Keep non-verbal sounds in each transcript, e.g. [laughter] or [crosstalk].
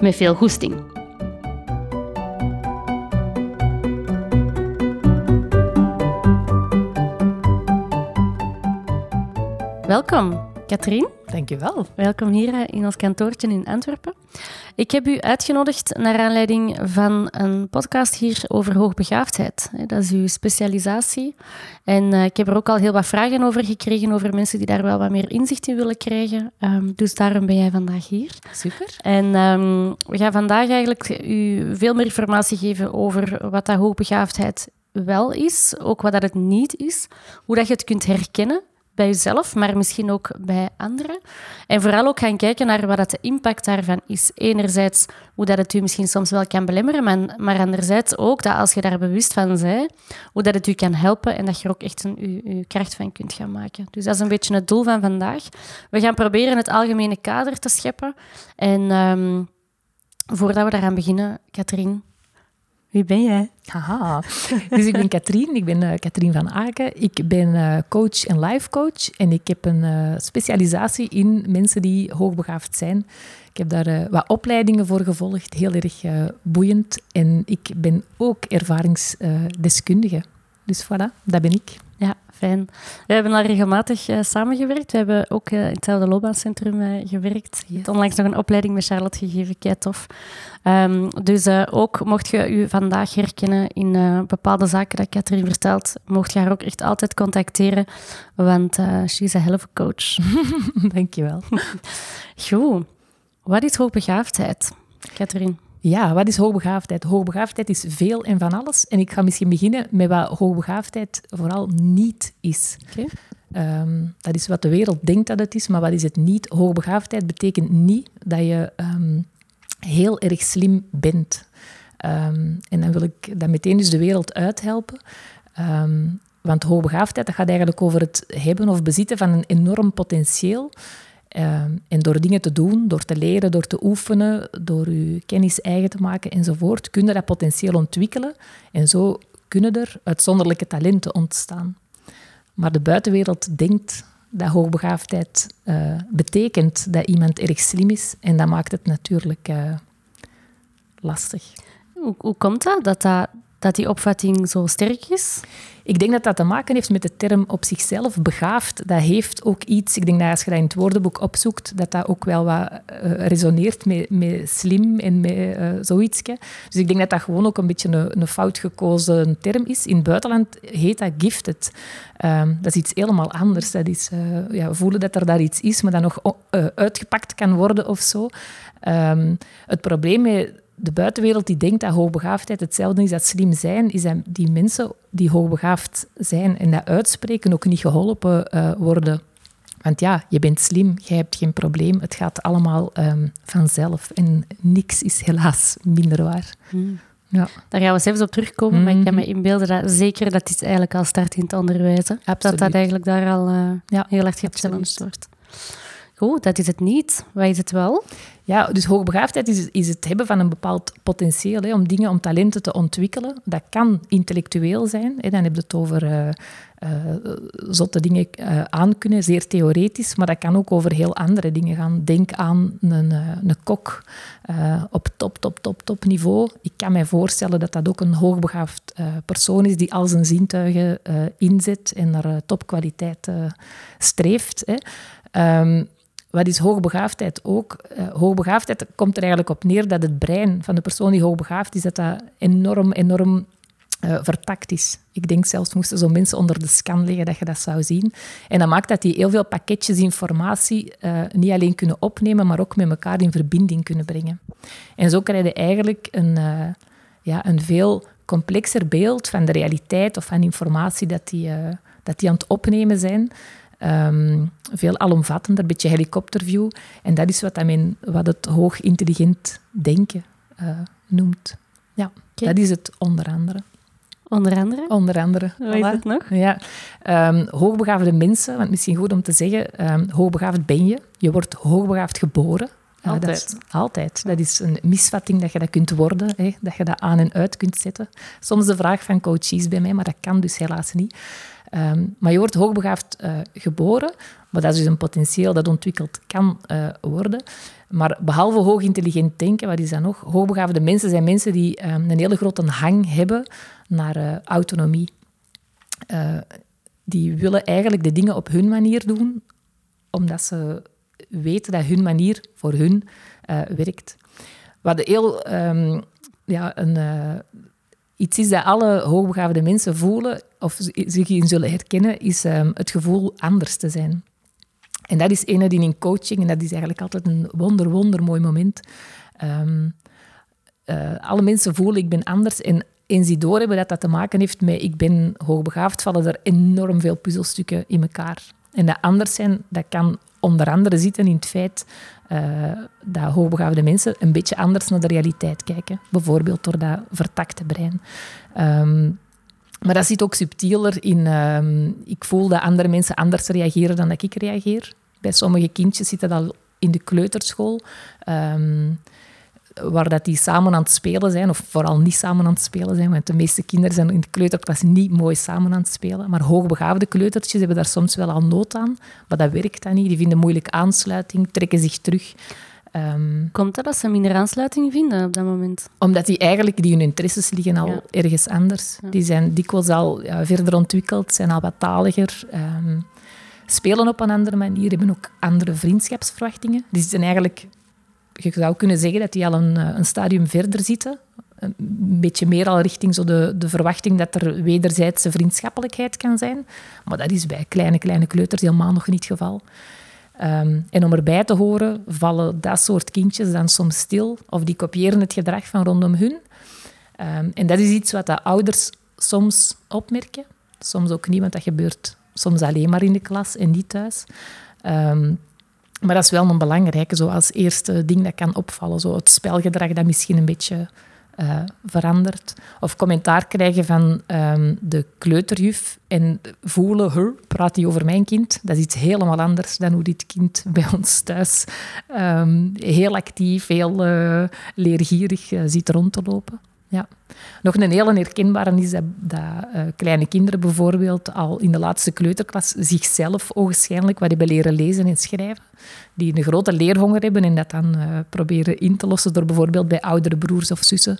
Met veel goesting. Welkom, Katrien. Dankjewel. Welkom hier eh, in ons kantoortje in Antwerpen. Ik heb u uitgenodigd naar aanleiding van een podcast hier over hoogbegaafdheid. Dat is uw specialisatie. En eh, ik heb er ook al heel wat vragen over gekregen, over mensen die daar wel wat meer inzicht in willen krijgen. Ehm, dus daarom ben jij vandaag hier. Super. En ehm, we gaan vandaag eigenlijk u veel meer informatie geven over wat dat hoogbegaafdheid wel is, ook wat dat het niet is, hoe dat je het kunt herkennen bij jezelf, maar misschien ook bij anderen. En vooral ook gaan kijken naar wat de impact daarvan is. Enerzijds hoe dat het u misschien soms wel kan belemmeren, maar, anderzijds ook dat als je daar bewust van bent, hoe dat het u kan helpen en dat je er ook echt een, uw, uw kracht van kunt gaan maken. Dus dat is een beetje het doel van vandaag. We gaan proberen het algemene kader te scheppen. En um, voordat we daaraan beginnen, Katrien, wie ben jij? Haha. Dus ik ben Katrien, ik ben uh, Katrien van Aken. Ik ben uh, coach en life coach en ik heb een uh, specialisatie in mensen die hoogbegaafd zijn. Ik heb daar wat opleidingen voor gevolgd, heel erg boeiend. En ik ben ook ervaringsdeskundige. Dus voilà, dat ben ik. Fijn. We hebben al regelmatig uh, samengewerkt. We hebben ook uh, in hetzelfde loopbaancentrum uh, gewerkt. Je hebt onlangs nog een opleiding met Charlotte gegeven, kei tof. Um, dus ook mocht je u vandaag herkennen in bepaalde zaken dat Catherine vertelt, mocht je haar ook echt altijd contacteren, want she is a hell of a coach. [laughs] Dankjewel. [laughs] Goed. Wat is hoogbegaafdheid, Catherine? Ja, wat is hoogbegaafdheid? Hoogbegaafdheid is veel en van alles. En ik ga misschien beginnen met wat hoogbegaafdheid vooral niet is. Okay. Um, dat is wat de wereld denkt dat het is, maar wat is het niet? Hoogbegaafdheid betekent niet dat je um, heel erg slim bent. Um, en dan wil ik dat meteen dus de wereld uithelpen. want hoogbegaafdheid dat gaat eigenlijk over het hebben of bezitten van een enorm potentieel. Um, en door dingen te doen, door te leren, door te oefenen, door je kennis eigen te maken enzovoort, kun je dat potentieel ontwikkelen. En zo kunnen er uitzonderlijke talenten ontstaan. Maar de buitenwereld denkt dat hoogbegaafdheid uh, betekent dat iemand erg slim is. En dat maakt het natuurlijk uh, lastig. Hoe, hoe komt dat, dat, dat, dat die opvatting zo sterk is? Ik denk dat dat te maken heeft met de term op zichzelf begaafd. Dat heeft ook iets, ik denk dat als je dat in het woordenboek opzoekt, dat dat ook wel wat uh, resoneert met, met slim en met uh, zoiets. Dus ik denk dat dat gewoon ook een beetje een, een fout gekozen term is. In het buitenland heet dat gifted. Um, dat is iets helemaal anders. Dat is uh, ja, voelen dat er daar iets is, maar dat nog uitgepakt kan worden of zo. Um, het probleem met de buitenwereld die denkt dat hoogbegaafdheid hetzelfde is als slim zijn, is dat die mensen die hoogbegaafd zijn en dat uitspreken ook niet geholpen uh, worden. Want ja, je bent slim, jij hebt geen probleem, het gaat allemaal um, vanzelf. En niks is helaas minder waar. Hmm. Ja. Daar gaan we zelfs op terugkomen, mm maar ik kan me inbeelden dat zeker dat is eigenlijk al start in het onderwijs. Dat dat eigenlijk daar al uh, ja, heel erg gechallenged wordt. Goed, dat is het niet. Wat is het wel? Ja, dus hoogbegaafdheid is, is het hebben van een bepaald potentieel hè, om dingen, om talenten te ontwikkelen. Dat kan intellectueel zijn. Hè, dan heb je het over uh, uh, zotte dingen uh, aankunnen, zeer theoretisch. Maar dat kan ook over heel andere dingen gaan. Denk aan een, een kok op top, top, top, top niveau. Ik kan mij voorstellen dat dat ook een hoogbegaafd persoon is die al zijn zintuigen inzet en naar topkwaliteit streeft. Hè. Um, wat is hoogbegaafdheid ook? Uh, hoogbegaafdheid komt er eigenlijk op neer dat het brein van de persoon die hoogbegaafd is, dat dat enorm, enorm uh, vertakt is. Ik denk zelfs, moesten zo mensen onder de scan liggen, dat je dat zou zien. En dat maakt dat die heel veel pakketjes informatie uh, niet alleen kunnen opnemen, maar ook met elkaar in verbinding kunnen brengen. En zo krijg je eigenlijk een, ja, een veel complexer beeld van de realiteit of van informatie dat die, dat die aan het opnemen zijn. Um, veel alomvattender, een beetje helikopterview. En dat is wat, men, wat het hoog intelligent denken noemt. Ja, dat is het onder andere. Onder andere? Onder andere. Hoe is het nog? Ja. Um, hoogbegaafde mensen, want misschien goed om te zeggen, um, hoogbegaafd ben je. Je wordt hoogbegaafd geboren. Altijd. dat is, altijd. Dat is een misvatting dat je dat kunt worden, hè, dat je dat aan en uit kunt zetten. Soms de vraag van coaches bij mij, maar dat kan dus helaas niet. Um, maar je wordt hoogbegaafd uh, geboren, maar dat is dus een potentieel dat ontwikkeld kan uh, worden. Maar behalve hoog intelligent denken, wat is dat nog? Hoogbegaafde mensen zijn mensen die um, een hele grote hang hebben naar uh, autonomie. die willen eigenlijk de dingen op hun manier doen, omdat ze weten dat hun manier voor hun werkt. Wat heel um, ja, een, iets is dat alle hoogbegaafde mensen voelen of zich in zullen herkennen, is um, het gevoel anders te zijn. En dat is ene die in coaching, en dat is eigenlijk altijd een wonder, wonder mooi moment. Um, uh, alle mensen voelen ik ben anders en eens die doorhebben dat dat te maken heeft met ik ben hoogbegaafd, vallen er enorm veel puzzelstukken in elkaar. En dat anders zijn, dat kan onder andere zitten in het feit uh, dat hoogbegaafde mensen een beetje anders naar de realiteit kijken. Bijvoorbeeld door dat vertakte brein. Um, maar dat zit ook subtieler in... Um, ik voel dat andere mensen anders reageren dan dat ik reageer. Bij sommige kindjes zit dat al in de kleuterschool. Um, waar dat die samen aan het spelen zijn, of vooral niet samen aan het spelen zijn, want de meeste kinderen zijn in de kleuterklas niet mooi samen aan het spelen. Maar hoogbegaafde kleutertjes hebben daar soms wel al nood aan, maar dat werkt dan niet. Die vinden moeilijk aansluiting, trekken zich terug. Um, Komt dat dat ze minder aansluiting vinden op dat moment? Omdat die eigenlijk, die hun interesses liggen al ergens anders. Die zijn dikwijls al ja, verder ontwikkeld, zijn al wat taliger, um, spelen op een andere manier, hebben ook andere vriendschapsverwachtingen. Die zijn eigenlijk je zou kunnen zeggen dat die al een, eh, een stadium verder zitten. Een beetje meer al richting zo de, de verwachting dat er wederzijdse vriendschappelijkheid kan zijn. Maar dat is bij kleine, kleine kleuters helemaal nog niet het geval. Um, en om erbij te horen, vallen dat soort kindjes dan soms stil of die kopiëren het gedrag van rondom hun. Um, en dat is iets wat de ouders soms opmerken. Soms ook niet, want dat gebeurt soms alleen maar in de klas en niet thuis. Um, maar dat is wel een belangrijke, zo als eerste ding dat kan opvallen. Zo het spelgedrag dat misschien een beetje uh, verandert. Of commentaar krijgen van um, de kleuterjuf en voelen, her, praat die over mijn kind. Dat is iets helemaal anders dan hoe dit kind [laughs] bij ons thuis um, heel actief, heel uh, leergierig uh, zit rond te lopen. Ja. Nog een hele herkenbare is dat, uh, kleine kinderen bijvoorbeeld al in de laatste kleuterklas zichzelf ogenschijnlijk wat hebben leren lezen en schrijven. Die een grote leerhonger hebben en dat dan uh, proberen in te lossen door bijvoorbeeld bij oudere broers of zussen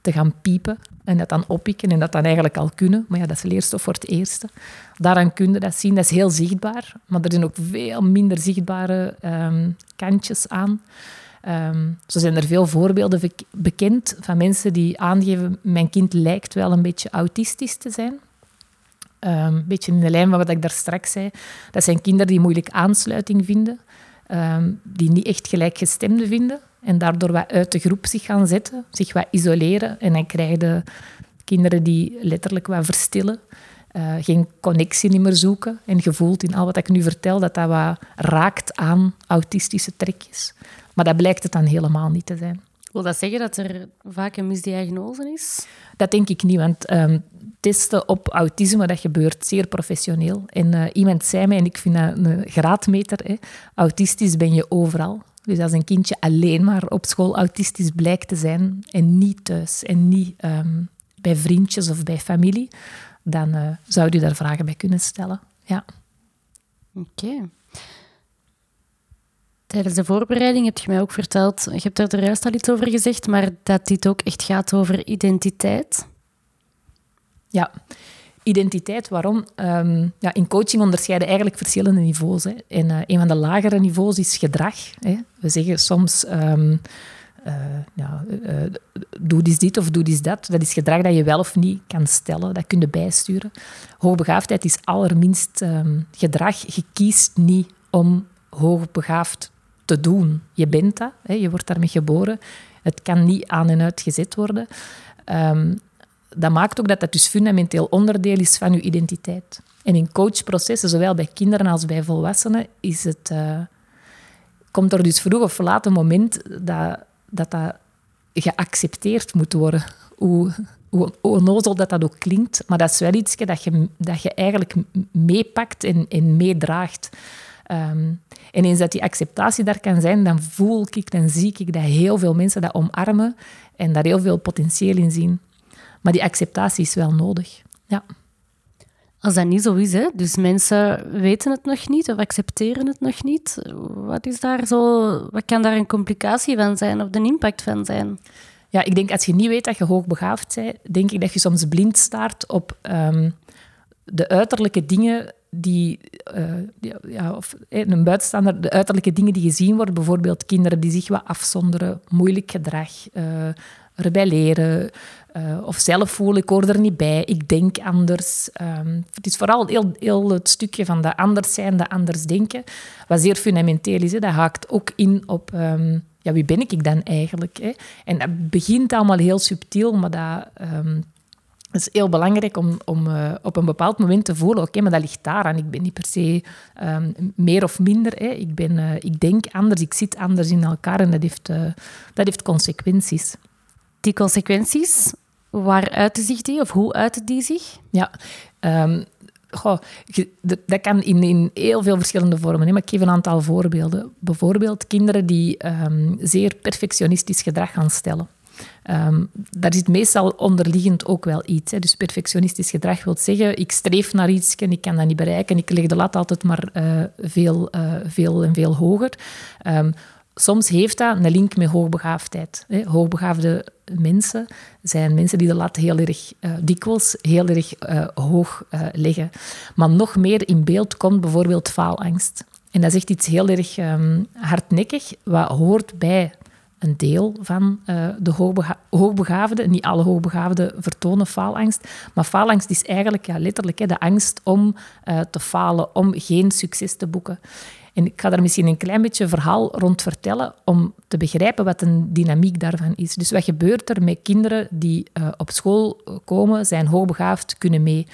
te gaan piepen en dat dan oppikken en dat dan eigenlijk al kunnen. Maar ja, dat is leerstof voor het eerste. Daaraan kun je dat zien. Dat is heel zichtbaar, maar er zijn ook veel minder zichtbare um, kantjes aan. Um, zo zijn er veel voorbeelden bekend van mensen die aangeven: mijn kind lijkt wel een beetje autistisch te zijn. Um, een beetje in de lijn van wat ik daar straks zei. Dat zijn kinderen die moeilijk aansluiting vinden, um, die niet echt gelijkgestemde vinden en daardoor wat uit de groep zich gaan zetten, zich wat isoleren. En dan krijg je kinderen die letterlijk wat verstillen. Uh, geen connectie meer zoeken. En gevoeld in al wat ik nu vertel, dat dat wat raakt aan autistische trekjes. Maar dat blijkt het dan helemaal niet te zijn. Wil dat zeggen dat er vaak een misdiagnose is? Dat denk ik niet, want um, testen op autisme, dat gebeurt zeer professioneel. En uh, iemand zei mij, en ik vind dat een graadmeter, hè, autistisch ben je overal. Dus als een kindje alleen maar op school autistisch blijkt te zijn en niet thuis en niet um, bij vriendjes of bij familie, dan uh, zou je daar vragen bij kunnen stellen. Ja. Oké. Okay. Tijdens de voorbereiding heb je mij ook verteld, je hebt er juist al iets over gezegd, maar dat dit ook echt gaat over identiteit. Ja, identiteit, waarom? Um, ja, in coaching onderscheiden eigenlijk verschillende niveaus. Hè. En uh, een van de lagere niveaus is gedrag. Hè. We zeggen soms, um, uh, ja, uh, doe dit of doe eens dat. Dat is gedrag dat je wel of niet kan stellen, dat kun je bijsturen. Hoogbegaafdheid is allerminst um, gedrag. Je kiest niet om hoogbegaafd te doen. Je bent dat, hè, je wordt daarmee geboren. Het kan niet aan en uit gezet worden. Um, dat maakt ook dat dat dus fundamenteel onderdeel is van je identiteit. En in coachprocessen, zowel bij kinderen als bij volwassenen, is het, uh, komt er dus vroeg of laat een moment dat dat, dat geaccepteerd moet worden. Hoe, hoe onnozel dat dat ook klinkt, maar dat is wel iets dat je, dat je eigenlijk meepakt en, en meedraagt. Um, en eens dat die acceptatie daar kan zijn, dan voel ik, dan zie ik dat heel veel mensen dat omarmen en daar heel veel potentieel in zien. Maar die acceptatie is wel nodig. Ja. Als dat niet zo is, hè? dus mensen weten het nog niet of accepteren het nog niet, wat, is daar zo, wat kan daar een complicatie van zijn of de impact van zijn? Ja, ik denk als je niet weet dat je hoogbegaafd bent, denk ik dat je soms blind staart op ehm, de uiterlijke dingen die, uh, ja, of een buitenstaander, de uiterlijke dingen die gezien worden, bijvoorbeeld kinderen die zich wat afzonderen, moeilijk gedrag, uh, rebelleren, of zelf voelen, ik hoor er niet bij, ik denk anders. Um, het is vooral heel, het stukje van de anders zijn, de anders denken, wat zeer fundamenteel is. Dat haakt ook in op... Um, ja, wie ben ik dan eigenlijk? Hè? En dat begint allemaal heel subtiel, maar dat, um, het is heel belangrijk om, om uh, op een bepaald moment te voelen, oké, maar dat ligt daar aan. Ik ben niet per se um, meer of minder. Hè. Ik, ben, uh, ik denk anders, ik zit anders in elkaar en dat heeft, uh, dat heeft consequenties. Die consequenties, waar uiten zich die of hoe uiten die zich? Ja, um, goh, dat kan in, in heel veel verschillende vormen. Hè. Maar ik geef een aantal voorbeelden. Bijvoorbeeld kinderen die um, zeer perfectionistisch gedrag gaan stellen. Um, daar zit meestal onderliggend ook wel iets. Hè. Dus perfectionistisch gedrag wil zeggen, ik streef naar iets en ik kan dat niet bereiken. Ik leg de lat altijd maar uh, veel, uh, veel en veel hoger. Um, soms heeft dat een link met hoogbegaafdheid. Hè. Hoogbegaafde mensen zijn mensen die de lat heel erg uh, dikwijls heel erg hoog leggen. Maar nog meer in beeld komt bijvoorbeeld faalangst. En dat is echt iets heel erg um, hardnekkig, wat hoort bij een deel van uh, de hoogbegaafden. Niet alle hoogbegaafden vertonen faalangst. Maar faalangst is eigenlijk ja, letterlijk hè, de angst om uh, te falen, om geen succes te boeken. En ik ga daar misschien een klein beetje verhaal rond vertellen om te begrijpen wat een dynamiek daarvan is. Dus wat gebeurt er met kinderen die uh, op school komen, zijn hoogbegaafd, kunnen mee?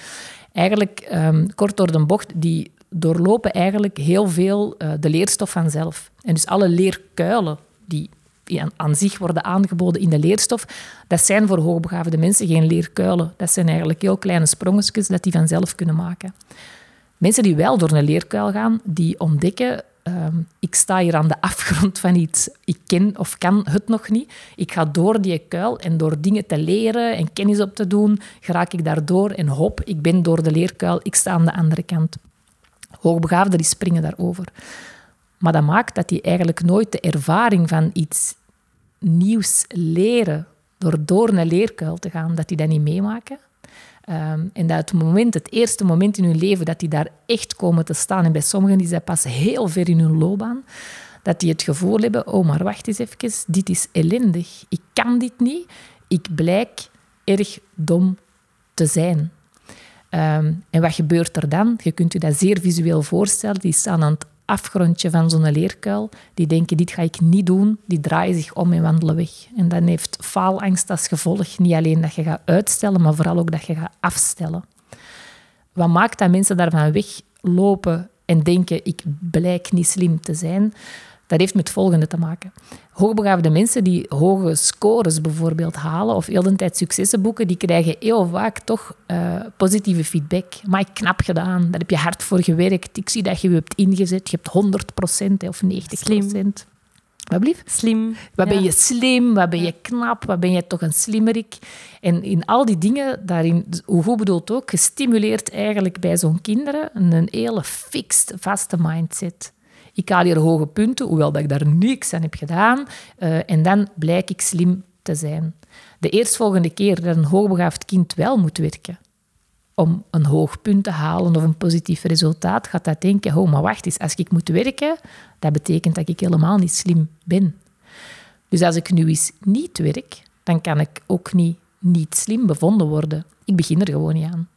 Eigenlijk, um, kort door de bocht, die doorlopen eigenlijk heel veel de leerstof vanzelf. En dus alle leerkuilen die die aan, zich worden aangeboden in de leerstof, dat zijn voor hoogbegaafde mensen geen leerkuilen. Dat zijn eigenlijk heel kleine sprongetjes dat die vanzelf kunnen maken. Mensen die wel door een leerkuil gaan, die ontdekken Um, ik sta hier aan de afgrond van iets. Ik ken of kan het nog niet. Ik ga door die kuil en door dingen te leren en kennis op te doen, raak ik daardoor en hop, ik ben door de leerkuil, ik sta aan de andere kant. Hoogbegaafden die springen daarover. Maar dat maakt dat die eigenlijk nooit de ervaring van iets nieuws leren door door een leerkuil te gaan, dat die dat niet meemaken. Um, en dat het moment, het eerste moment in hun leven dat die daar echt komen te staan, en bij sommigen is dat pas heel ver in hun loopbaan, dat die het gevoel hebben, oh maar wacht eens even, dit is ellendig. Ik kan dit niet. Ik blijk erg dom te zijn. Um, en wat gebeurt er dan? Je kunt je dat zeer visueel voorstellen. Die staan aan het afgrondje van zo'n leerkuil. Die denken, dit ga ik niet doen. Die draaien zich om en wandelen weg. En dan heeft faalangst als gevolg niet alleen dat je gaat uitstellen, maar vooral ook dat je gaat afstellen. Wat maakt dat mensen daarvan weglopen en denken, ik blijk niet slim te zijn? Dat heeft met het volgende te maken. Hoogbegaafde mensen die hoge scores bijvoorbeeld halen of heel de tijd successen boeken, die krijgen heel vaak toch uh, positieve feedback. Maar knap gedaan, daar heb je hard voor gewerkt. Ik zie dat je je hebt ingezet, je hebt 100% of 90%. Slim. Wat blief? Slim. Wat ben je slim, wat ben je knap, wat ben je toch een slimmerik. En in al die dingen, daarin, hoe goed bedoeld ook, gestimuleerd eigenlijk bij zo'n kinderen een hele fixed, vaste mindset. Ik haal hier hoge punten, hoewel dat ik daar niks aan heb gedaan. Uh, en dan blijk ik slim te zijn. De eerstvolgende keer dat een hoogbegaafd kind wel moet werken om een hoog punt te halen of een positief resultaat, gaat dat denken, oh, maar wacht eens, als ik moet werken, dat betekent dat ik helemaal niet slim ben. Dus als ik nu eens niet werk, dan kan ik ook niet niet slim bevonden worden. Ik begin er gewoon niet aan.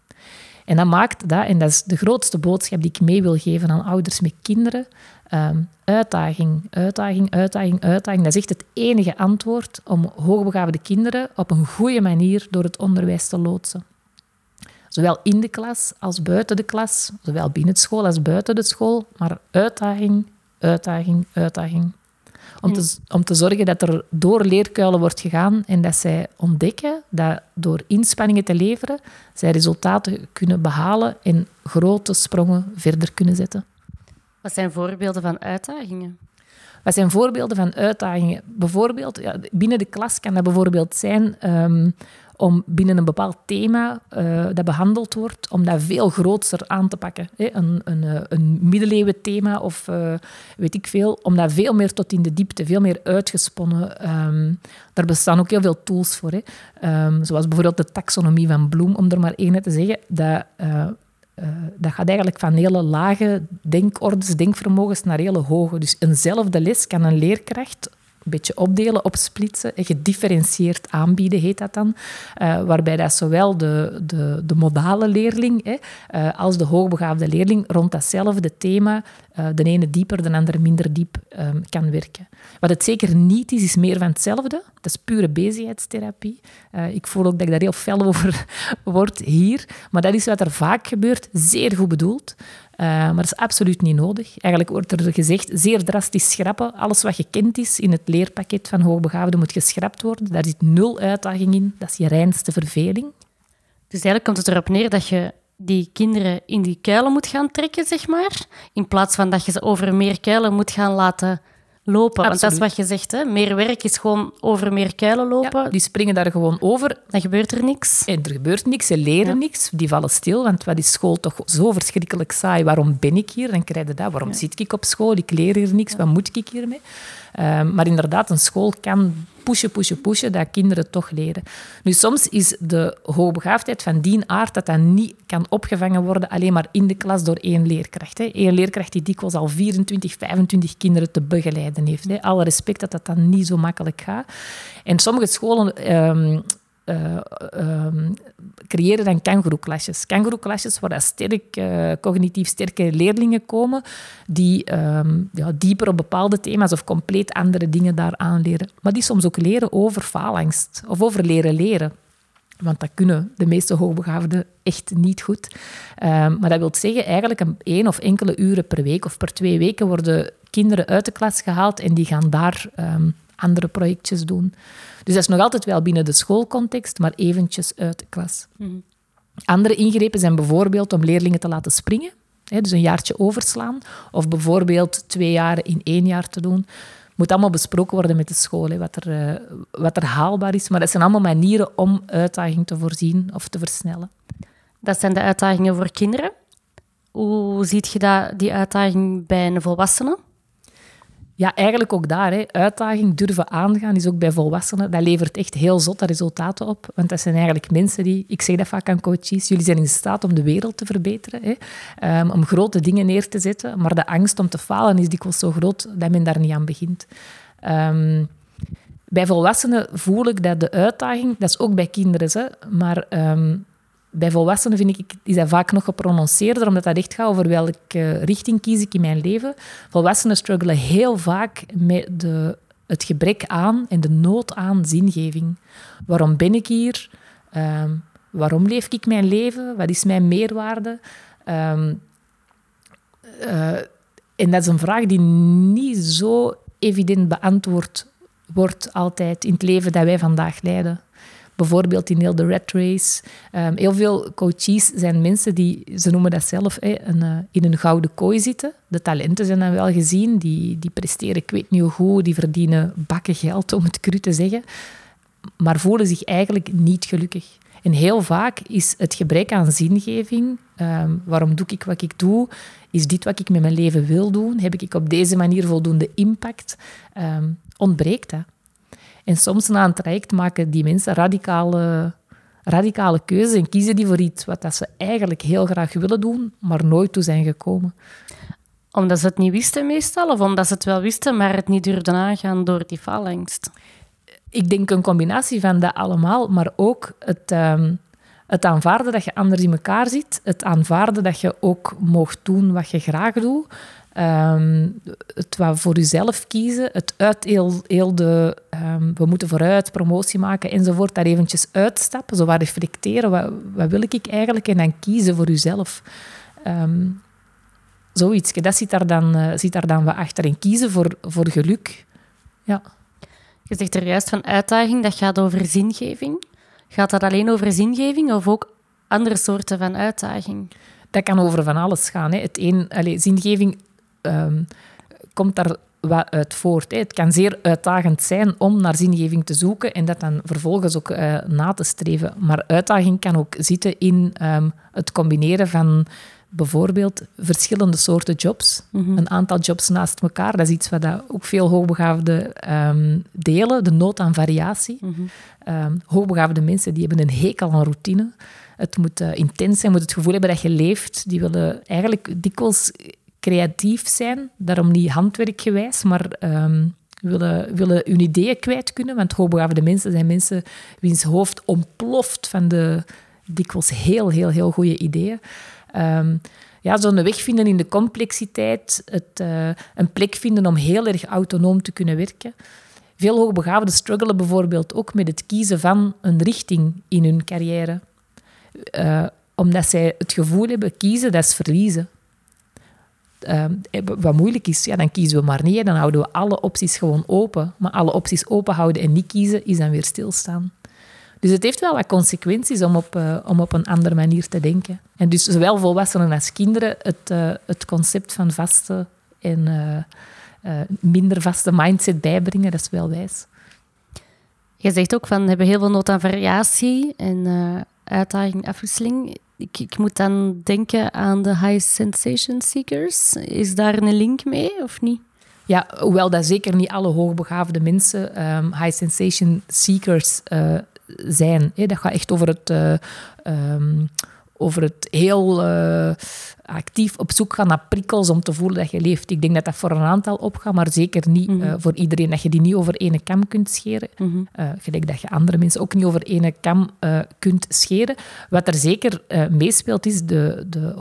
En dat maakt dat, en dat is de grootste boodschap die ik mee wil geven aan ouders met kinderen, um, uitdaging, uitdaging, uitdaging, uitdaging. Dat is echt het enige antwoord om hoogbegaafde kinderen op een goede manier door het onderwijs te loodsen. Zowel in de klas als buiten de klas, zowel binnen de school als buiten de school, maar uitdaging, uitdaging, uitdaging. Om, te, om te zorgen dat er door leerkuilen wordt gegaan en dat zij ontdekken dat door inspanningen te leveren, zij resultaten kunnen behalen en grote sprongen verder kunnen zetten. Wat zijn voorbeelden van uitdagingen? Wat zijn voorbeelden van uitdagingen? Bijvoorbeeld, ja, binnen de klas kan dat bijvoorbeeld zijn ehm, om binnen een bepaald thema uh, dat behandeld wordt, om dat veel groter aan te pakken. Hè? Een, een, eh, een middeleeuwen thema of uh, weet ik veel, om dat veel meer tot in de diepte, veel meer uitgesponnen. Um, daar bestaan ook heel veel tools voor. Hè? Um, zoals bijvoorbeeld de taxonomie van Bloem, om er maar één te zeggen. Dat, dat gaat eigenlijk van hele lage denkordes, denkvermogens naar hele hoge. Dus eenzelfde les kan een leerkracht een beetje opdelen, opsplitsen en gedifferentieerd aanbieden, heet dat dan. Uh, waarbij dat zowel de, de, de modale leerling hè, uh, als de hoogbegaafde leerling rond datzelfde thema, uh, de ene dieper, de andere minder diep, um, kan werken. Wat het zeker niet is, is meer van hetzelfde. Dat is pure bezigheidstherapie. ik voel ook dat ik daar heel fel over [laughs] word hier. Maar dat is wat er vaak gebeurt, zeer goed bedoeld. Uh, maar dat is absoluut niet nodig. Eigenlijk wordt er gezegd, zeer drastisch schrappen. Alles wat gekend is in het leerpakket van hoogbegaafden moet geschrapt worden. Daar zit nul uitdaging in. Dat is je reinste verveling. Dus eigenlijk komt het erop neer dat je die kinderen in die kuilen moet gaan trekken, zeg maar. In plaats van dat je ze over meer kuilen moet gaan laten lopen. Want dat is wat je zegt, hè? meer werk is gewoon over meer kuilen lopen. Ja, die springen daar gewoon over. Dan gebeurt er niks. En er gebeurt niks, ze leren ja. niks, die vallen stil. Want wat is school toch zo verschrikkelijk saai? Waarom ben ik hier? Dan krijg je dat. Waarom zit ik op school? Ik leer hier niks. Wat moet ik hiermee? Um, maar inderdaad, een school kan pushen, pushen, pushen, dat kinderen toch leren. Nu, soms is de hoogbegaafdheid van die aard dat dat niet kan opgevangen worden alleen maar in de klas door één leerkracht. Hè. Eén leerkracht die dikwijls al 24, 25 kinderen te begeleiden heeft. Hè. Alle respect dat dat dan niet zo makkelijk gaat. En sommige scholen um, uh, um, creëren dan kangoeroeklasjes. Kangoeroeklasjes waar sterk, uh, cognitief sterke leerlingen komen die um, ja, dieper op bepaalde thema's of compleet andere dingen daar aanleren. Maar die soms ook leren over faalangst of over leren leren. Want dat kunnen de meeste hoogbegaafden echt niet goed. Um, maar dat wil zeggen, eigenlijk een één of enkele uren per week of per twee weken worden kinderen uit de klas gehaald en die gaan daar andere projectjes doen. Dus dat is nog altijd wel binnen de schoolcontext, maar eventjes uit de klas. Mm. Andere ingrepen zijn bijvoorbeeld om leerlingen te laten springen, hè, dus een jaartje overslaan, of bijvoorbeeld twee jaren in één jaar te doen. Moet allemaal besproken worden met de school, hè, wat, er, uh, wat er haalbaar is. Maar dat zijn allemaal manieren om uitdaging te voorzien of te versnellen. Dat zijn de uitdagingen voor kinderen. Hoe ziet je dat, die uitdaging bij een volwassene? Ja, eigenlijk ook daar. Hè. Uitdaging durven aangaan is ook bij volwassenen. Dat levert echt heel zotte resultaten op. Want dat zijn eigenlijk mensen die... Ik zeg dat vaak aan coaches. Jullie zijn in staat om de wereld te verbeteren. Hè. Um, om grote dingen neer te zetten. Maar de angst om te falen is dikwijls zo groot dat men daar niet aan begint. Um, bij volwassenen voel ik dat de uitdaging... Dat is ook bij kinderen, hè, maar... Um, bij volwassenen vind ik, is dat vaak nog geprononceerder, omdat dat echt gaat over welke richting kies ik in mijn leven. Volwassenen struggelen heel vaak met de, het gebrek aan en de nood aan zingeving. Waarom ben ik hier? Um, waarom leef ik mijn leven? Wat is mijn meerwaarde? Um, uh, en dat is een vraag die niet zo evident beantwoord wordt altijd in het leven dat wij vandaag leiden. Bijvoorbeeld in heel de red race. Um, heel veel coaches zijn mensen die, ze noemen dat zelf, uh, in een gouden kooi zitten. De talenten zijn dan wel gezien, die, die presteren ik weet niet hoe goed, die verdienen bakken geld, om het cru te zeggen. Maar voelen zich eigenlijk niet gelukkig. En heel vaak is het gebrek aan zingeving, um, waarom doe ik wat ik doe, is dit wat ik met mijn leven wil doen, heb ik op deze manier voldoende impact, um, ontbreekt dat. En soms na een traject maken die mensen radicale, radicale keuzes en kiezen die voor iets wat dat ze eigenlijk heel graag willen doen, maar nooit toe zijn gekomen. Omdat ze het niet wisten meestal, of omdat ze het wel wisten, maar het niet durfden aangaan door die faalangst? Ik denk een combinatie van dat allemaal, maar ook het, um, het aanvaarden dat je anders in elkaar zit, het aanvaarden dat je ook mocht doen wat je graag doet, Um, het wat voor jezelf kiezen, het uit heel, heel de um, we moeten vooruit, promotie maken enzovoort, daar eventjes uitstappen, zo wat reflecteren, wat, wat wil ik eigenlijk, en dan kiezen voor jezelf. Um, zoiets, dat zit daar dan, uh, zit daar dan wat achter. En kiezen voor, voor geluk Ja. Je zegt er juist van uitdaging, dat gaat over zingeving. Gaat dat alleen over zingeving of ook andere soorten van uitdaging? Dat kan over van alles gaan. Hè. Het een, allez, zingeving ehm, komt daar wat uit voort. Hè. Het kan zeer uitdagend zijn om naar zingeving te zoeken en dat dan vervolgens ook uh, na te streven. Maar uitdaging kan ook zitten in ehm, het combineren van bijvoorbeeld verschillende soorten jobs. Mhm. Een aantal jobs naast elkaar. Dat is iets wat ook veel hoogbegaafden ehm, delen. De nood aan variatie. Ehm, hoogbegaafde mensen die hebben een hekel aan routine. Het moet eh, intens zijn, moet het gevoel hebben dat je leeft. Die willen eigenlijk dikwijls creatief zijn. Daarom niet handwerkgewijs, maar ehm, willen, willen hun ideeën kwijt kunnen. Want hoogbegaafde mensen zijn mensen wiens hoofd ontploft van de dikwijls heel, heel, heel goede ideeën. Um, ja, zo'n weg vinden in de complexiteit, het, uh, een plek vinden om heel erg autonoom te kunnen werken. Veel hoogbegaafden struggelen bijvoorbeeld ook met het kiezen van een richting in hun carrière. Uh, omdat zij het gevoel hebben, kiezen, dat is verliezen. Uh, wat moeilijk is, ja, dan kiezen we maar niet. Dan houden we alle opties gewoon open. Maar alle opties open houden en niet kiezen, is dan weer stilstaan. Dus het heeft wel wat consequenties om op, uh, om op een andere manier te denken. En dus zowel volwassenen als kinderen het, uh, het concept van vaste en minder vaste mindset bijbrengen, dat is wel wijs. Je zegt ook van, we hebben heel veel nood aan variatie en uitdaging, afwisseling. Ik, moet dan denken aan de high sensation seekers. Is daar een link mee of niet? Ja, hoewel dat zeker niet alle hoogbegaafde mensen um, high sensation seekers uh, zijn. Dat gaat echt over het, uh, um, over het heel uh, actief op zoek gaan naar prikkels om te voelen dat je leeft. Ik denk dat dat voor een aantal opgaat, maar zeker niet mm -hmm. voor iedereen. Dat je die niet over ene kam kunt scheren. Mm -hmm. gelijk dat je andere mensen ook niet over ene kam kunt scheren. Wat er zeker meespeelt is, de, de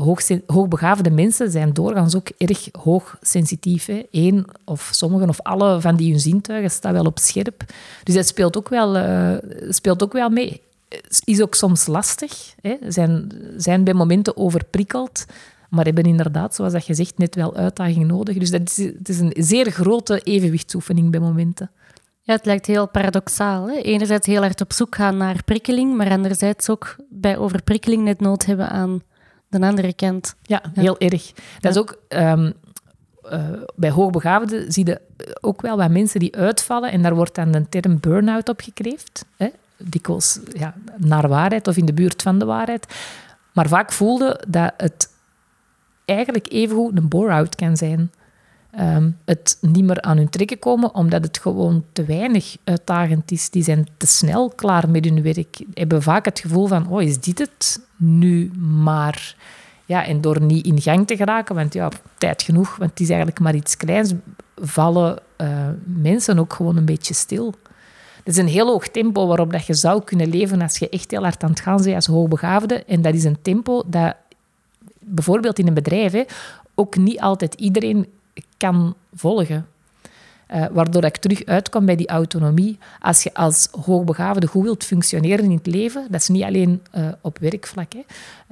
hoogbegaafde mensen zijn doorgaans ook erg hoogsensitief. Hè. Eén of sommigen of alle van die hun zintuigen staan wel op scherp. Dus dat speelt ook wel, speelt ook wel mee is ook soms lastig. Hè. Zijn, zijn bij momenten overprikkeld, maar hebben inderdaad, zoals dat je zegt, net wel uitdaging nodig. Dus dat is, het is een zeer grote evenwichtsoefening bij momenten. Ja, het lijkt heel paradoxaal. Hè? Enerzijds heel hard op zoek gaan naar prikkeling, maar anderzijds ook bij overprikkeling net nood hebben aan de andere kant. Ja, heel ja. erg. Dat ja. is ook... Um, uh, bij hoogbegaafden zie je ook wel wat mensen die uitvallen en daar wordt dan de term burn-out op gekreefd. Hè? Dikwijls ja, naar waarheid of in de buurt van de waarheid. Maar vaak voelde dat het eigenlijk evengoed een bore-out kan zijn. Um, het niet meer aan hun trekken komen, omdat het gewoon te weinig uitdagend is. Die zijn te snel klaar met hun werk. Hebben vaak het gevoel van, oh, is dit het nu maar? Ja, en door niet in gang te geraken, want ja, tijd genoeg, want het is eigenlijk maar iets kleins, vallen uh, mensen ook gewoon een beetje stil. Is een heel hoog tempo waarop dat je zou kunnen leven als je echt heel hard aan het gaan bent als hoogbegaafde. En dat is een tempo dat bijvoorbeeld in een bedrijf ook niet altijd iedereen kan volgen. Uh, waardoor ik terug uitkom bij die autonomie. Als je als hoogbegaafde goed wilt functioneren in het leven, dat is niet alleen uh, op werkvlak, hè,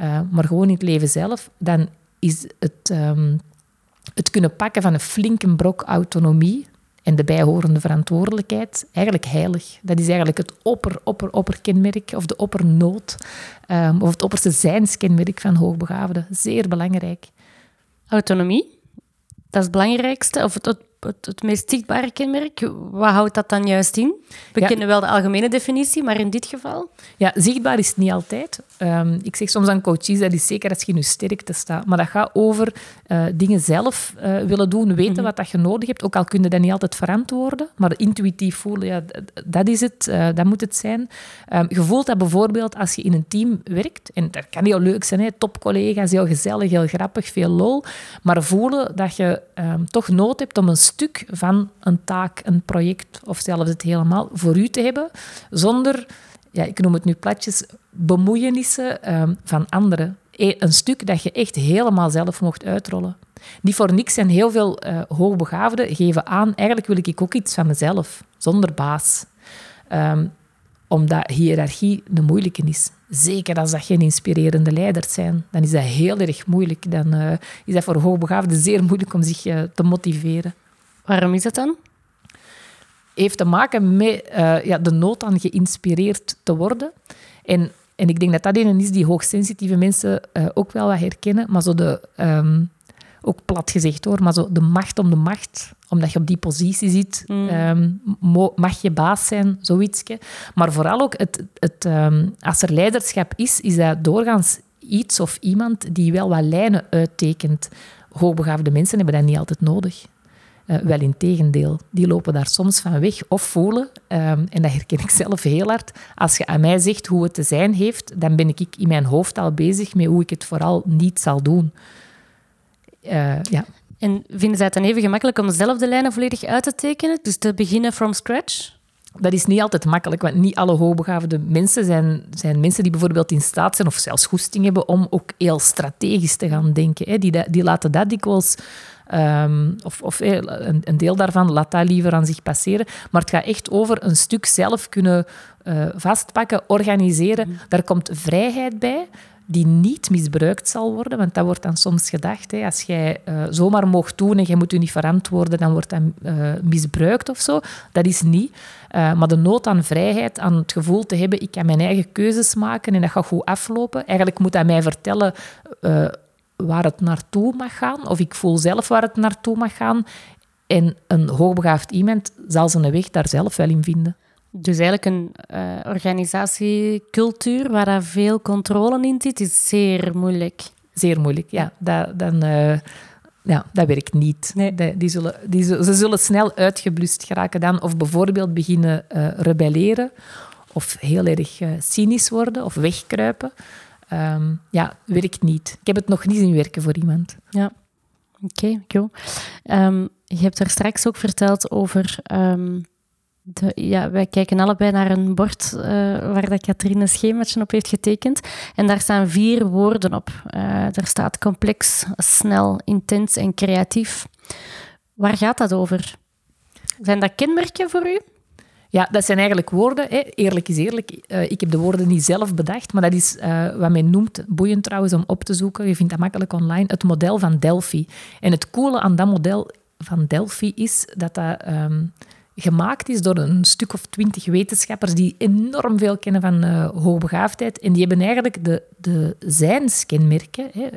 uh, maar gewoon in het leven zelf, dan is het, um, het kunnen pakken van een flinke brok autonomie, en de bijhorende verantwoordelijkheid eigenlijk heilig. Dat is eigenlijk het opper, opper, of de oppernood um, of het opperste zijnskenmerk van hoogbegaafden. Zeer belangrijk. Autonomie, dat is het belangrijkste, of het, het, het meest zichtbare kenmerk. Wat houdt dat dan juist in? We ja. kennen wel de algemene definitie, maar in dit geval? Ja, zichtbaar is het niet altijd. Um, ik zeg soms aan coaches, dat is zeker als je in je sterkte staat. Maar dat gaat over uh, dingen zelf uh, willen doen, weten mm-hmm. wat dat je nodig hebt. Ook al kun je dat niet altijd verantwoorden, maar intuïtief voelen, ja, dat is het, uh, dat moet het zijn. Um, je voelt dat bijvoorbeeld als je in een team werkt, en dat kan heel leuk zijn, hè, topcollega's, heel gezellig, heel grappig, veel lol, maar voelen dat je um, toch nood hebt om een stuk van een taak, een project of zelfs het helemaal voor u te hebben, zonder ja, ik noem het nu platjes, bemoeienissen um, van anderen. Een stuk dat je echt helemaal zelf mocht uitrollen. Niet voor niks zijn heel veel uh, hoogbegaafden geven aan, eigenlijk wil ik ook iets van mezelf, zonder baas. Um, omdat hiërarchie de moeilijke is. Zeker als dat geen inspirerende leiders zijn, dan is dat heel erg moeilijk. Dan uh, is dat voor hoogbegaafden zeer moeilijk om zich uh, te motiveren. Waarom is dat dan? heeft te maken met uh, ja, de nood aan geïnspireerd te worden. En, en ik denk dat dat een is die hoogsensitieve mensen uh, ook wel wat herkennen. Maar zo de, um, ook plat gezegd hoor, maar zo de macht om de macht, omdat je op die positie zit, mm. um, mag je baas zijn, zoiets. Maar vooral ook, het, het, um, als er leiderschap is, is dat doorgaans iets of iemand die wel wat lijnen uittekent. Hoogbegaafde mensen hebben dat niet altijd nodig. Uh, wel in tegendeel. Die lopen daar soms van weg of voelen. Um, en dat herken ik zelf heel hard. Als je aan mij zegt hoe het te zijn heeft, dan ben ik in mijn hoofd al bezig met hoe ik het vooral niet zal doen. Uh, ja. En vinden zij het dan even gemakkelijk om dezelfde lijnen volledig uit te tekenen? Dus te beginnen from scratch? Dat is niet altijd makkelijk, want niet alle hoogbegaafde mensen zijn, zijn mensen die bijvoorbeeld in staat zijn of zelfs goesting hebben om ook heel strategisch te gaan denken. Hè. Die, die laten dat dikwijls Um, of, of een, een, deel daarvan laat dat liever aan zich passeren. Maar het gaat echt over een stuk zelf kunnen uh, vastpakken, organiseren. Mm. Daar komt vrijheid bij die niet misbruikt zal worden. Want dat wordt dan soms gedacht. Hè, als jij uh, zomaar mocht doen en je moet je niet verantwoorden, dan wordt dat uh, misbruikt of zo. Dat is niet. Uh, maar de nood aan vrijheid, aan het gevoel te hebben, ik kan mijn eigen keuzes maken en dat gaat goed aflopen. Eigenlijk moet dat mij vertellen waar het naartoe mag gaan. Of ik voel zelf waar het naartoe mag gaan. En een hoogbegaafd iemand zal zijn weg daar zelf wel in vinden. Dus eigenlijk een uh, organisatiecultuur waar daar veel controle in zit, is zeer moeilijk. Zeer moeilijk, ja. Dat, dan, uh, ja, dat werkt niet. Nee. Die, zullen, die, ze zullen snel uitgeblust geraken dan. Of bijvoorbeeld beginnen uh, rebelleren. Of heel erg cynisch worden of wegkruipen. Um, ja, werkt niet. Ik heb het nog niet zien werken voor iemand. Ja, oké, okay, cool. Um, je hebt er straks ook verteld over... Um, ja, wij kijken allebei naar een bord uh, waar dat Katrine een schemaatje op heeft getekend. En daar staan vier woorden op. Uh, daar staat complex, snel, intens en creatief. Waar gaat dat over? Zijn dat kenmerken voor u? Ja, dat zijn eigenlijk woorden. Hè. Eerlijk is eerlijk. Uh, ik heb de woorden niet zelf bedacht, maar dat is wat men noemt, boeiend trouwens om op te zoeken, je vindt dat makkelijk online, het model van Delphi. En het coole aan dat model van Delphi is dat dat um, gemaakt is door een stuk of twintig wetenschappers die enorm veel kennen van uh, hoogbegaafdheid. En die hebben eigenlijk de, de zijnskenmerken, hè,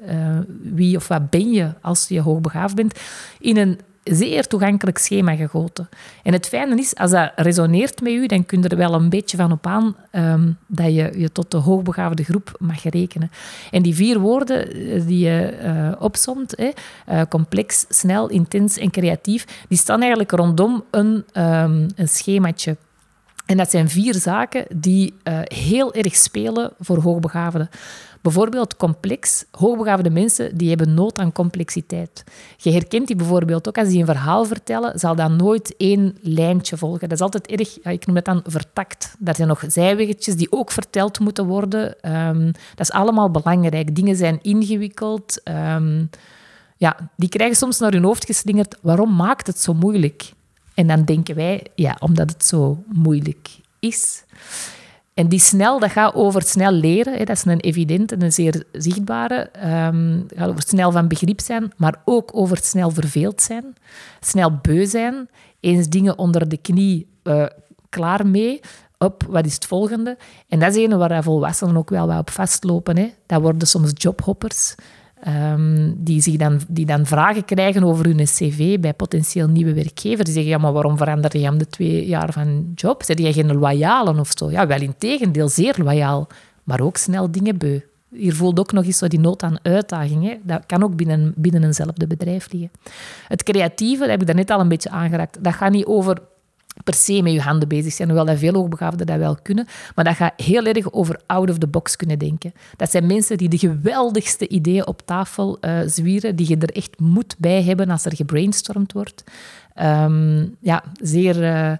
wie of wat ben je als je hoogbegaafd bent, in een zeer toegankelijk schema gegoten. En het fijne is, als dat resoneert met u, dan kun je er wel een beetje van op aan um, dat je je tot de hoogbegaafde groep mag rekenen. En die vier woorden eh, die je uh, opsomt, hè, uh, complex, snel, intens en creatief, die staan eigenlijk rondom een, um, een schemaatje. En dat zijn vier zaken die uh, heel erg spelen voor hoogbegaafden. Bijvoorbeeld complex. Hoogbegaafde mensen die hebben nood aan complexiteit. Je herkent die bijvoorbeeld ook als die een verhaal vertellen, zal dat nooit één lijntje volgen. Dat is altijd erg, ik noem het dan vertakt. Daar zijn nog zijweggetjes die ook verteld moeten worden. Um, dat is allemaal belangrijk. Dingen zijn ingewikkeld. Um, ja, die krijgen soms naar hun hoofd geslingerd. Waarom maakt het zo moeilijk? En dan denken wij, ja, omdat het zo moeilijk is. En die snel, dat gaat over snel leren. Hè. Dat is een evidente en een zeer zichtbare. Um, het gaat over snel van begrip zijn, maar ook over snel verveeld zijn. Snel beu zijn. Eens dingen onder de knie, uh, klaar mee. Op, wat is het volgende? En dat is een waar volwassenen ook wel wat op vastlopen. Hè. Dat worden soms jobhoppers. Um, die, zich dan, die dan vragen krijgen over hun cv bij potentieel nieuwe werkgevers. Die zeggen, ja, maar waarom verander je om de twee jaar van job? Zeg je geen loyalen of zo? Ja, wel in tegendeel, zeer loyaal. Maar ook snel dingen beu. Hier voelt ook nog eens zo die nood aan uitdaging. Hè. Dat kan ook binnen, binnen eenzelfde bedrijf liggen. Het creatieve, dat heb ik daarnet al een beetje aangeraakt. Dat gaat niet over per se met je handen bezig zijn, hoewel dat veel hoogbegaafden dat wel kunnen. Maar dat gaat heel erg over out of the box kunnen denken. Dat zijn mensen die de geweldigste ideeën op tafel uh, zwieren, die je er echt moed bij hebben als er gebrainstormd wordt. Um, ja, zeer... Uh,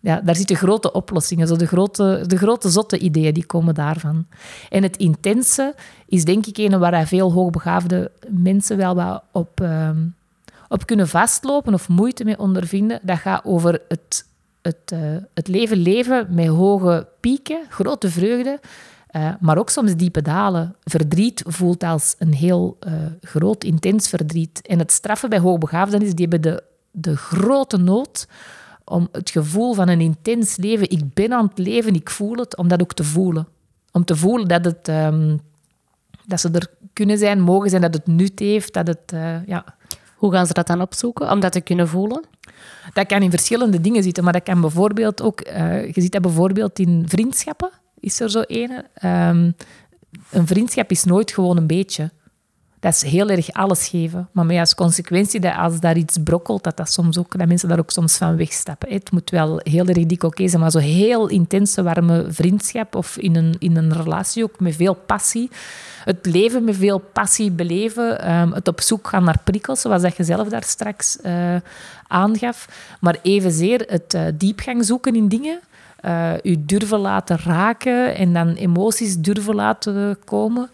ja, daar zitten grote oplossingen. Zo de, grote, de grote zotte ideeën die komen daarvan. En het intense is denk ik een waar veel hoogbegaafde mensen wel wat op, um, op kunnen vastlopen of moeite mee ondervinden. Dat gaat over het het, uh, het leven leven met hoge pieken, grote vreugde, uh, maar ook soms diepe dalen. Verdriet voelt als een heel uh, groot, intens verdriet. En het straffen bij hoogbegaafden is, die hebben de, de grote nood om het gevoel van een intens leven, ik ben aan het leven, ik voel het, om dat ook te voelen. Om te voelen dat, het, ehm, dat ze er kunnen zijn, mogen zijn, dat het nut heeft, dat het... Ja. Hoe gaan ze dat dan opzoeken, om dat te kunnen voelen? Dat kan in verschillende dingen zitten, maar dat kan bijvoorbeeld ook... Uh, je ziet dat bijvoorbeeld in vriendschappen, is er zo ene. Um, een vriendschap is nooit gewoon een beetje dat is heel erg alles geven. Maar met als consequentie dat als daar iets brokkelt, dat, dat, soms ook, dat mensen daar ook soms van wegstappen. Het moet wel heel erg dik oké zijn, maar zo heel intense, warme vriendschap of in een, in een relatie ook met veel passie. Het leven met veel passie beleven. Ehm, het op zoek gaan naar prikkels, zoals dat je zelf daar straks uh, aangaf. Maar evenzeer het uh, diepgang zoeken in dingen. Uh, u durven laten raken en dan emoties durven laten komen.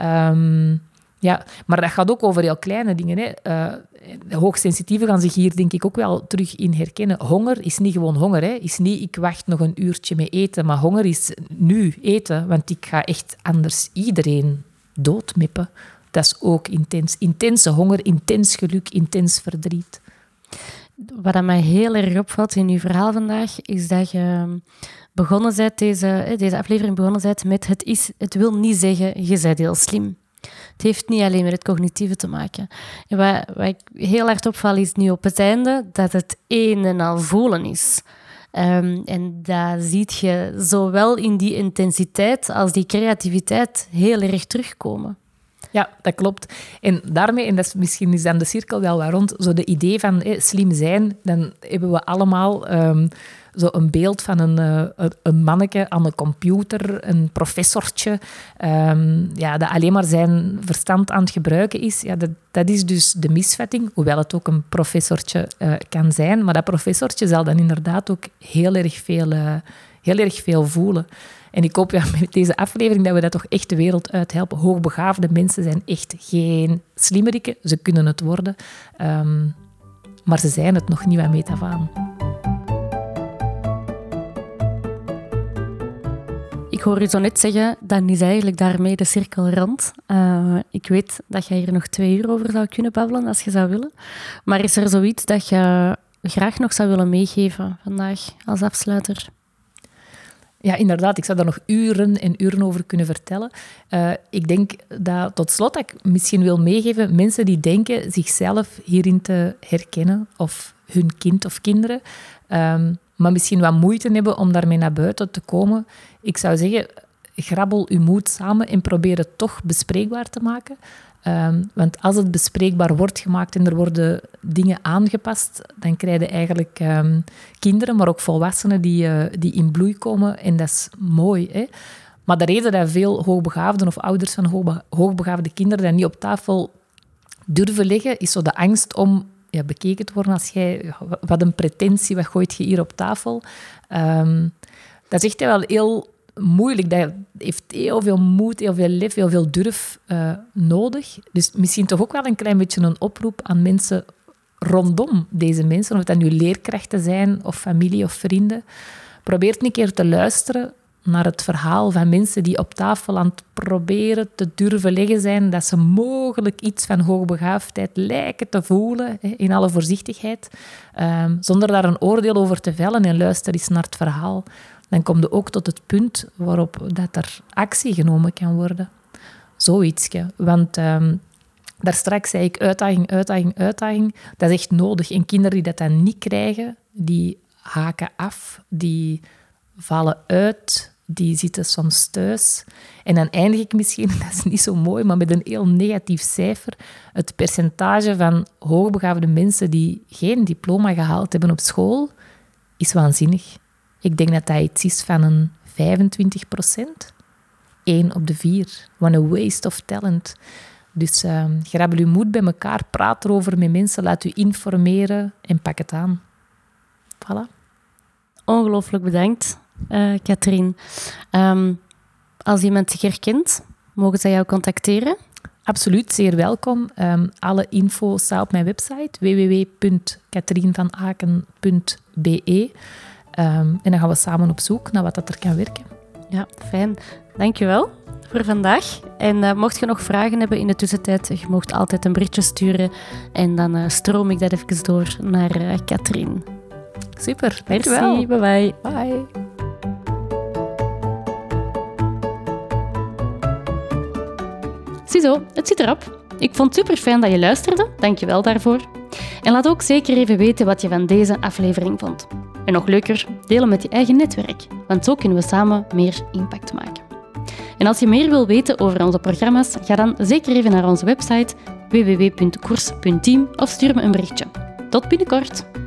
Um, ja, maar dat gaat ook over heel kleine dingen. Uh, hoogsensitieven gaan zich hier denk ik ook wel terug in herkennen. Honger is niet gewoon honger. Hè. Is niet ik wacht nog een uurtje met eten. Maar honger is nu eten. Want ik ga echt anders iedereen doodmippen. Dat is ook intens. Intense honger, intens geluk, intens verdriet. Wat mij heel erg opvalt in uw verhaal vandaag, is dat je begonnen bent, deze, deze aflevering begonnen bent met het, is, het wil niet zeggen, je bent heel slim. Het heeft niet alleen met het cognitieve te maken. En wat, wat ik heel hard opval is nu op het einde dat het een en al voelen is. Um, en dat zie je zowel in die intensiteit als die creativiteit heel erg terugkomen. Ja, dat klopt. En daarmee, en dat is, misschien is dan de cirkel wel waar rond, zo de idee van slim zijn, dan hebben we allemaal um, zo een beeld van een, uh, een manneke aan een computer, een professortje, um, ja, dat alleen maar zijn verstand aan het gebruiken is. Ja, dat, dat is dus de misvatting, hoewel het ook een professortje uh, kan zijn. Maar dat professortje zal dan inderdaad ook heel erg veel, uh, heel erg veel voelen. En ik hoop ja, [laughs] met deze aflevering dat we dat toch echt de wereld uithelpen. Hoogbegaafde mensen zijn echt geen slimmerikken. Ze kunnen het worden. Um, maar ze zijn het nog niet bij meet af aan. Ik hoor je zo net zeggen, dan is eigenlijk daarmee de cirkel rond. Uh, ik weet dat je hier nog twee uur over zou kunnen babbelen als je zou willen. Maar is er zoiets dat je graag nog zou willen meegeven vandaag als afsluiter? Ja, inderdaad. Ik zou daar nog uren en uren over kunnen vertellen. Uh, ik denk dat tot slot ik misschien wil meegeven, mensen die denken zichzelf hierin te herkennen, of hun kind of kinderen, um, maar misschien wat moeite hebben om daarmee naar buiten te komen. Ik zou zeggen, grabbel uw moed samen en probeer het toch bespreekbaar te maken. Um, want als het bespreekbaar wordt gemaakt en er worden dingen aangepast, dan krijg je eigenlijk um, kinderen, maar ook volwassenen die, uh, die in bloei komen. En dat is mooi. Hè? Maar de reden dat veel hoogbegaafden of ouders van hoogbegaafde kinderen dat niet op tafel durven leggen, is zo de angst om ja, bekeken te worden als jij... Wat een pretentie, wat gooit je hier op tafel? Um, dat is echt wel heel moeilijk. Dat heeft heel veel moed, heel veel lef, heel veel durf uh, nodig. Dus misschien toch ook wel een klein beetje een oproep aan mensen rondom deze mensen, of dat nu leerkrachten zijn of familie of vrienden. Probeer een keer te luisteren naar het verhaal van mensen die op tafel aan het proberen te durven leggen zijn dat ze mogelijk iets van hoogbegaafdheid lijken te voelen, in alle voorzichtigheid, um, zonder daar een oordeel over te vellen en luister eens naar het verhaal dan kom je ook tot het punt waarop dat er actie genomen kan worden. Zoiets. Want um, daar zei ik uitdaging, uitdaging, uitdaging. Dat is echt nodig. En kinderen die dat dan niet krijgen, die haken af, die vallen uit, die zitten soms thuis. En dan eindig ik misschien, [laughs] dat is niet zo mooi, maar met een heel negatief cijfer. Het percentage van hoogbegaafde mensen die geen diploma gehaald hebben op school, is waanzinnig. Ik denk dat dat iets is van een 25 procent. 1 op de 4. What a waste of talent. Dus uh, grabbel uw moed bij elkaar, praat erover met mensen, laat u informeren en pak het aan. Voilà. Ongelooflijk bedankt, Katrien. Um, als iemand zich herkent, mogen zij jou contacteren? Absoluut, zeer welkom. Um, alle info staat op mijn website www.katrienvanaken.be. Um, en dan gaan we samen op zoek naar wat dat er kan werken. Ja, fijn. Dankjewel voor vandaag. En uh, mocht je nog vragen hebben in de tussentijd, je mocht altijd een berichtje sturen. En dan uh, stroom ik dat even door naar uh, Katrien. Super, Merci, dankjewel. bye bye. Bye. Het zit erop. Ik vond het super fijn dat je luisterde, dankjewel daarvoor. En laat ook zeker even weten wat je van deze aflevering vond. En nog leuker, delen met je eigen netwerk, want zo kunnen we samen meer impact maken. En als je meer wil weten over onze programma's, ga dan zeker even naar onze website www.koers.team of stuur me een berichtje. Tot binnenkort!